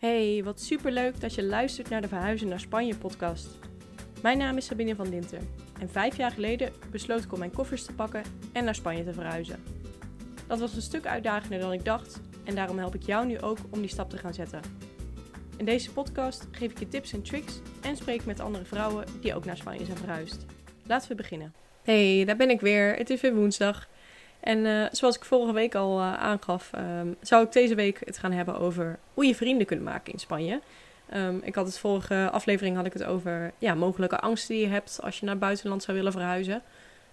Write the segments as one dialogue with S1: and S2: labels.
S1: Hey, wat superleuk dat je luistert naar de Verhuizen naar Spanje podcast. Mijn naam is Sabine van Dinter en vijf jaar geleden besloot ik om mijn koffers te pakken en naar Spanje te verhuizen. Dat was een stuk uitdagender dan ik dacht en daarom help ik jou nu ook om die stap te gaan zetten. In deze podcast geef ik je tips en tricks en spreek met andere vrouwen die ook naar Spanje zijn verhuisd. Laten we beginnen. Hey, daar ben ik weer. Het is weer woensdag. En uh, zoals ik vorige week al uh, aangaf, um, zou ik deze week het gaan hebben over hoe je vrienden kunt maken in Spanje. Um, ik had het vorige aflevering had ik het over ja, mogelijke angsten die je hebt als je naar het buitenland zou willen verhuizen.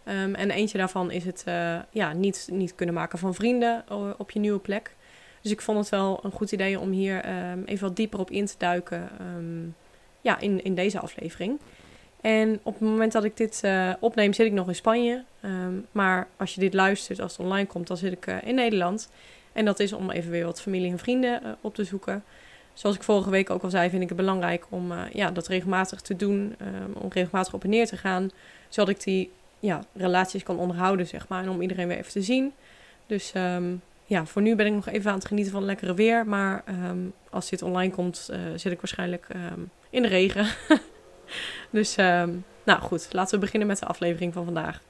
S1: Um, en eentje daarvan is het uh, ja, niet, niet kunnen maken van vrienden op je nieuwe plek. Dus ik vond het wel een goed idee om hier even wat dieper op in te duiken ja, in, in deze aflevering. En op het moment dat ik dit uh, opneem, zit ik nog in Spanje. Um, maar als je dit luistert, als het online komt, dan zit ik uh, in Nederland. En dat is om even weer wat familie en vrienden uh, op te zoeken. Zoals ik vorige week ook al zei, vind ik het belangrijk om ja, dat regelmatig te doen. Um, om regelmatig op en neer te gaan. Zodat ik die ja, relaties kan onderhouden, zeg maar. En om iedereen weer even te zien. Dus um, ja, voor nu ben ik nog even aan het genieten van lekkere weer. Maar als dit online komt, zit ik waarschijnlijk in de regen. Dus, um, nou goed, laten we beginnen met de aflevering van vandaag.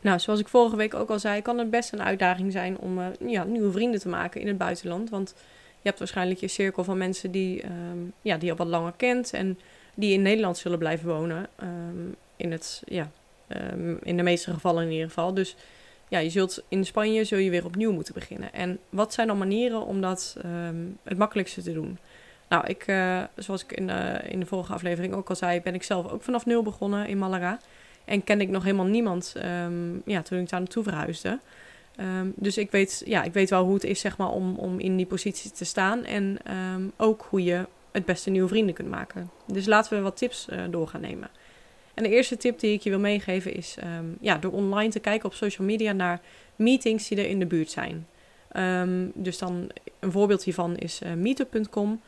S1: Nou, zoals ik vorige week ook al zei, kan het best een uitdaging zijn om uh, ja, nieuwe vrienden te maken in het buitenland. Want je hebt waarschijnlijk je cirkel van mensen die, um, ja, die je al wat langer kent en die in Nederland zullen blijven wonen. Um, in, het, ja, in de meeste gevallen in ieder geval. Dus ja, je zult in Spanje zul je weer opnieuw moeten beginnen. En wat zijn dan manieren om dat het makkelijkste te doen? Nou, ik, uh, zoals ik in, in de vorige aflevering ook al zei, ben ik zelf ook vanaf nul begonnen in Malaga. En kende ik nog helemaal niemand um, ja, toen ik daar naartoe verhuisde. Um, dus ik weet, ja, ik weet wel hoe het is zeg maar, om, om in die positie te staan. En um, ook hoe je het beste nieuwe vrienden kunt maken. Dus laten we wat tips uh, door gaan nemen. En de eerste tip die ik je wil meegeven is ja, door online te kijken op social media naar meetings die er in de buurt zijn. dus dan een voorbeeld hiervan is meetup.com.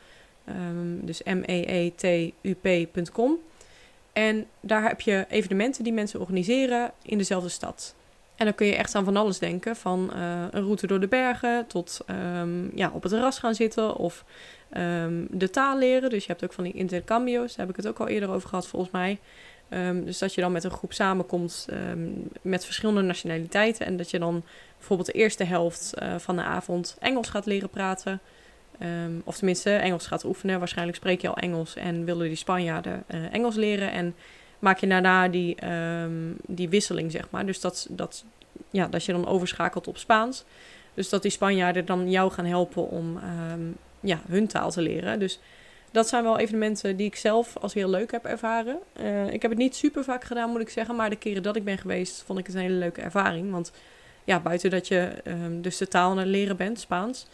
S1: Um, dus m-e-e-t-u-p.com. En daar heb je evenementen die mensen organiseren in dezelfde stad. En dan kun je echt aan van alles denken. Van uh, een route door de bergen tot um, ja, op het terras gaan zitten of um, de taal leren. Dus je hebt ook van die intercambio's. Daar heb ik het ook al eerder over gehad volgens mij. Dus dat je dan met een groep samenkomt met verschillende nationaliteiten. En dat je dan bijvoorbeeld de eerste helft uh, van de avond Engels gaat leren praten. Um, of tenminste, Engels gaat oefenen. Waarschijnlijk spreek je al Engels en willen die Spanjaarden uh, Engels leren. En maak je daarna die, um, die wisseling, zeg maar. Dus dat, dat, ja, dat je dan overschakelt op Spaans. Dus dat die Spanjaarden dan jou gaan helpen om um, ja, hun taal te leren. Dus dat zijn wel evenementen die ik zelf als heel leuk heb ervaren. Uh, ik heb het niet super vaak gedaan, moet ik zeggen. Maar de keren dat ik ben geweest, vond ik het een hele leuke ervaring. Want ja, buiten dat je dus de taal het leren bent, Spaans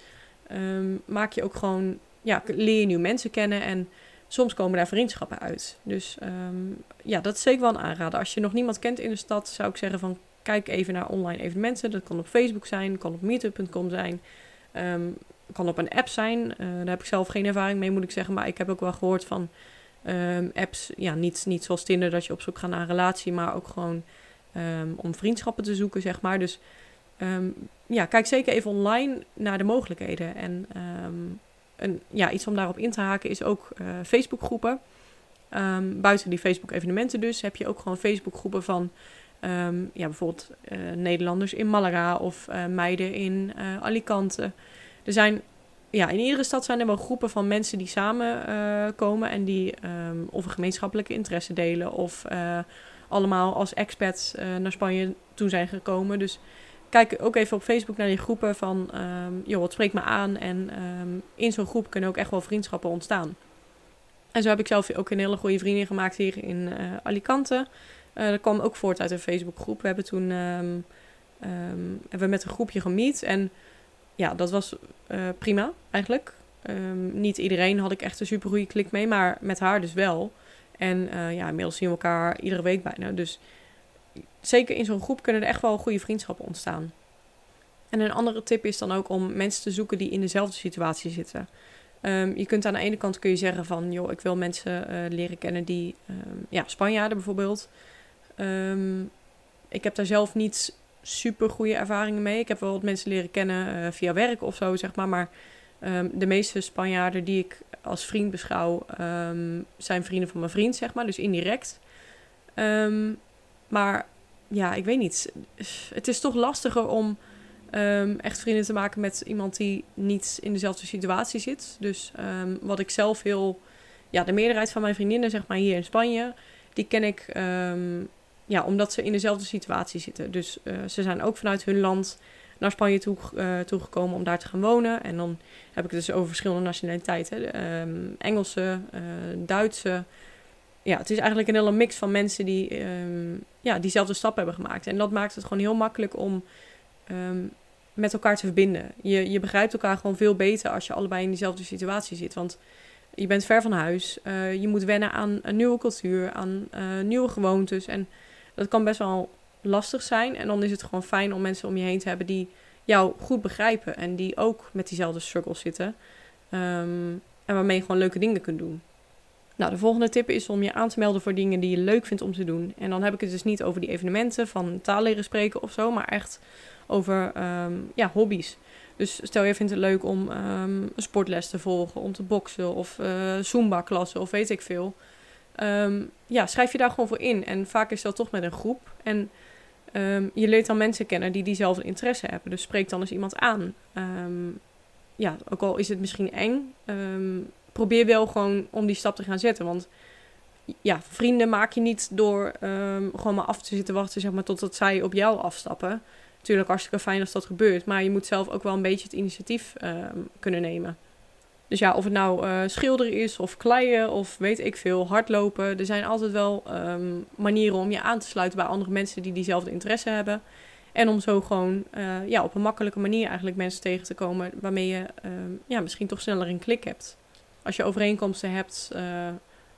S1: um, maak je ook gewoon, ja, leer je nieuwe mensen kennen en soms komen daar vriendschappen uit. Dus um, ja, dat is zeker wel een aanrader. Als je nog niemand kent in de stad, zou ik zeggen van kijk even naar online evenementen. Dat kan op Facebook zijn, kan op meetup.com zijn, um, kan op een app zijn. Uh, daar heb ik zelf geen ervaring mee, moet ik zeggen. Maar ik heb ook wel gehoord van apps, ja, niet, niet zoals Tinder dat je op zoek gaat naar een relatie, maar ook gewoon om vriendschappen te zoeken, zeg maar. Dus um, ja, kijk zeker even online naar de mogelijkheden. En um, een, ja, iets om daarop in te haken is ook uh, Facebookgroepen. Um, buiten die Facebook-evenementen dus heb je ook gewoon Facebookgroepen van ja, bijvoorbeeld uh, Nederlanders in Malaga of uh, meiden in Alicante. Er zijn, ja, in iedere stad zijn er wel groepen van mensen die samenkomen komen en die of een gemeenschappelijke interesse delen of allemaal als expats naar Spanje toe zijn gekomen. Dus kijk ook even op Facebook naar die groepen van, um, joh, wat spreekt me aan? En um, in zo'n groep kunnen ook echt wel vriendschappen ontstaan. En zo heb ik zelf ook een hele goede vriendin gemaakt hier in uh, Alicante. Uh, dat kwam ook voort uit een Facebookgroep. We hebben toen hebben we met een groepje gemiet. En ja, dat was uh, prima eigenlijk. niet iedereen had ik echt een super goede klik mee, maar met haar dus wel. En ja, inmiddels zien we elkaar iedere week bijna. Dus zeker in zo'n groep kunnen er echt wel goede vriendschappen ontstaan. En een andere tip is dan ook om mensen te zoeken die in dezelfde situatie zitten. Um, je kunt aan de ene kant kun je zeggen van, joh, ik wil mensen uh, leren kennen die, um, ja, Spanjaarden bijvoorbeeld. Um, ik heb daar zelf niet super goede ervaringen mee. Ik heb wel wat mensen leren kennen uh, via werk of zo, zeg maar. Maar Ehm, de meeste Spanjaarden die ik als vriend beschouw, ehm, zijn vrienden van mijn vriend, zeg maar. Dus indirect. Ehm, maar ja, ik weet niet. Het is toch lastiger om echt vrienden te maken met iemand die niet in dezelfde situatie zit. Dus wat ik zelf heel... Ja, de meerderheid van mijn vriendinnen, zeg maar, hier in Spanje... die ken ik ja, omdat ze in dezelfde situatie zitten. Dus uh, ze zijn ook vanuit hun land naar Spanje toe, uh, toegekomen om daar te gaan wonen. En dan heb ik het dus over verschillende nationaliteiten. Um, Engelse, uh, Duitse. Ja, het is eigenlijk een hele mix van mensen die um, ja, diezelfde stap hebben gemaakt. En dat maakt het gewoon heel makkelijk om um, met elkaar te verbinden. Je, je begrijpt elkaar gewoon veel beter als je allebei in diezelfde situatie zit. Want je bent ver van huis. Uh, je moet wennen aan een nieuwe cultuur, aan uh, nieuwe gewoontes. En dat kan best wel lastig zijn. En dan is het gewoon fijn om mensen om je heen te hebben die jou goed begrijpen. En die ook met diezelfde struggles zitten. Um, en waarmee je gewoon leuke dingen kunt doen. Nou, de volgende tip is om je aan te melden voor dingen die je leuk vindt om te doen. En dan heb ik het dus niet over die evenementen van taal leren spreken of zo, maar echt over um, ja, hobby's. Dus stel je vindt het leuk om um, een sportles te volgen, om te boksen of uh, Zumba-klassen of weet ik veel. Um, ja, schrijf je daar gewoon voor in. En vaak is dat toch met een groep. En je leert dan mensen kennen die diezelfde interesse hebben. Dus spreek dan eens iemand aan. Ja, ook al is het misschien eng, probeer wel gewoon om die stap te gaan zetten. Want ja, vrienden maak je niet door gewoon maar af te zitten wachten, zeg maar, totdat zij op jou afstappen. Natuurlijk hartstikke fijn als dat gebeurt, maar je moet zelf ook wel een beetje het initiatief kunnen nemen. Dus ja, of het nou uh, schilderen is of kleien of weet ik veel, hardlopen. Er zijn altijd wel um, manieren om je aan te sluiten bij andere mensen die diezelfde interesse hebben. En om zo gewoon uh, ja, op een makkelijke manier eigenlijk mensen tegen te komen waarmee je ja, misschien toch sneller een klik hebt. Als je overeenkomsten hebt, uh,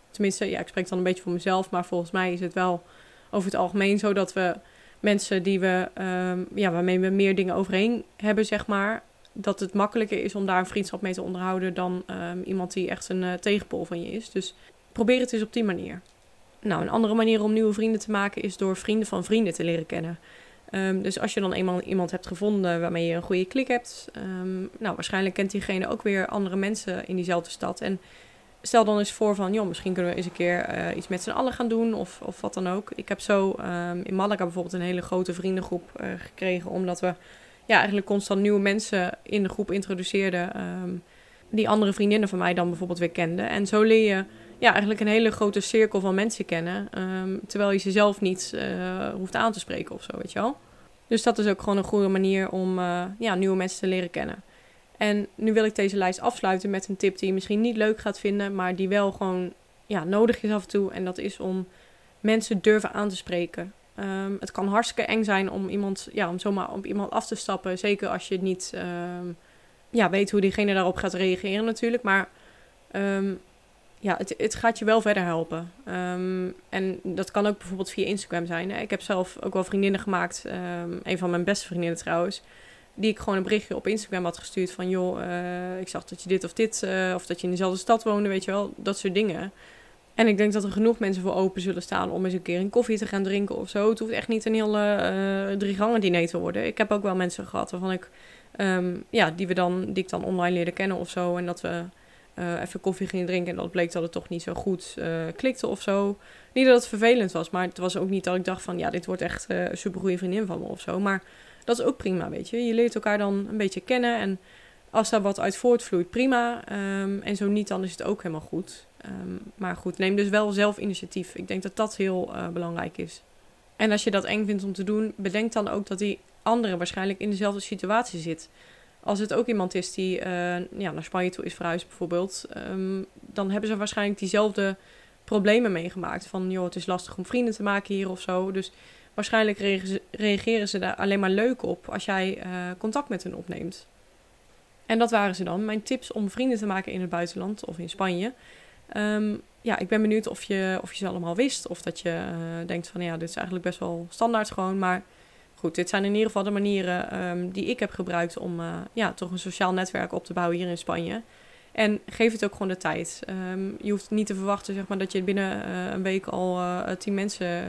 S1: tenminste, ja, ik spreek dan een beetje voor mezelf, maar volgens mij is het wel over het algemeen zo dat we mensen die we, um, ja, waarmee we meer dingen overeen hebben, zeg maar, dat het makkelijker is om daar een vriendschap mee te onderhouden dan um, iemand die echt een uh, tegenpol van je is. Dus probeer het eens op die manier. Nou, een andere manier om nieuwe vrienden te maken is door vrienden van vrienden te leren kennen. Um, dus als je dan eenmaal iemand hebt gevonden waarmee je een goede klik hebt, um, nou, waarschijnlijk kent diegene ook weer andere mensen in diezelfde stad. En stel dan eens voor van, joh, misschien kunnen we eens een keer uh, iets met z'n allen gaan doen of, of wat dan ook. Ik heb zo um, in Malaga bijvoorbeeld een hele grote vriendengroep uh, gekregen, omdat we ja, eigenlijk constant nieuwe mensen in de groep introduceerde. Um, die andere vriendinnen van mij dan bijvoorbeeld weer kenden. En zo leer je ja, eigenlijk een hele grote cirkel van mensen kennen. Terwijl je ze zelf niet uh, hoeft aan te spreken of zo, weet je wel. Dus dat is ook gewoon een goede manier om uh, ja, nieuwe mensen te leren kennen. En nu wil ik deze lijst afsluiten met een tip die je misschien niet leuk gaat vinden, maar die wel gewoon ja, nodig is af en toe. En dat is om mensen durven aan te spreken. Um, het kan hartstikke eng zijn om iemand, ja, om zomaar op iemand af te stappen. Zeker als je niet um, ja, weet hoe diegene daarop gaat reageren natuurlijk. Maar um, ja, het, het gaat je wel verder helpen. en dat kan ook bijvoorbeeld via Instagram zijn. Ik heb zelf ook wel vriendinnen gemaakt. een van mijn beste vriendinnen trouwens. Die ik gewoon een berichtje op Instagram had gestuurd van... joh, uh, ik zag dat je dit of dit... Uh, of dat je in dezelfde stad woonde, weet je wel. Dat soort dingen. En ik denk dat er genoeg mensen voor open zullen staan om eens een keer een koffie te gaan drinken of zo. Het hoeft echt niet een hele uh, drie gangen diner te worden. Ik heb ook wel mensen gehad waarvan ik, um, ja, die, we dan, die ik dan online leerde kennen of zo. En dat we uh, even koffie gingen drinken en dat bleek dat het toch niet zo goed uh, klikte of zo. Niet dat het vervelend was, maar het was ook niet dat ik dacht van, ja, dit wordt echt een supergoeie vriendin van me of zo. Maar dat is ook prima, weet je. Je leert elkaar dan een beetje kennen en als daar wat uit voortvloeit, prima. Um, en zo niet, dan is het ook helemaal goed. Um, maar goed, neem dus wel zelf initiatief. Ik denk dat dat heel uh, belangrijk is. En als je dat eng vindt om te doen, bedenk dan ook dat die andere waarschijnlijk in dezelfde situatie zit. Als het ook iemand is die uh, ja, naar Spanje toe is verhuisd bijvoorbeeld, um, dan hebben ze waarschijnlijk diezelfde problemen meegemaakt. Van joh, het is lastig om vrienden te maken hier of zo. Dus waarschijnlijk reageren ze daar alleen maar leuk op als jij uh, contact met hen opneemt. En dat waren ze dan. Mijn tips om vrienden te maken in het buitenland of in Spanje. Um, ja, ik ben benieuwd of je, of je ze allemaal wist. Of dat je uh, denkt van ja, dit is eigenlijk best wel standaard gewoon. Maar goed, dit zijn in ieder geval de manieren um, die ik heb gebruikt om uh, ja, toch een sociaal netwerk op te bouwen hier in Spanje. En geef het ook gewoon de tijd. Um, je hoeft niet te verwachten zeg maar, dat je binnen uh, een week al tien mensen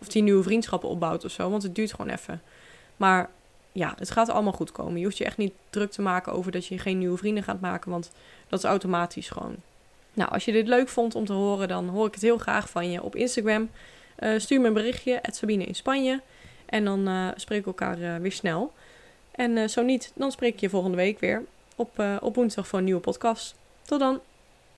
S1: of tien nieuwe vriendschappen opbouwt of zo. Want het duurt gewoon even. Maar ja, het gaat allemaal goed komen. Je hoeft je echt niet druk te maken over dat je geen nieuwe vrienden gaat maken, want dat is automatisch gewoon. Nou, als je dit leuk vond om te horen, dan hoor ik het heel graag van je op Instagram. Stuur me een berichtje, Sabine in Spanje. En dan uh, spreken we elkaar weer snel. En zo niet, dan spreek ik je volgende week weer op, op woensdag voor een nieuwe podcast. Tot dan!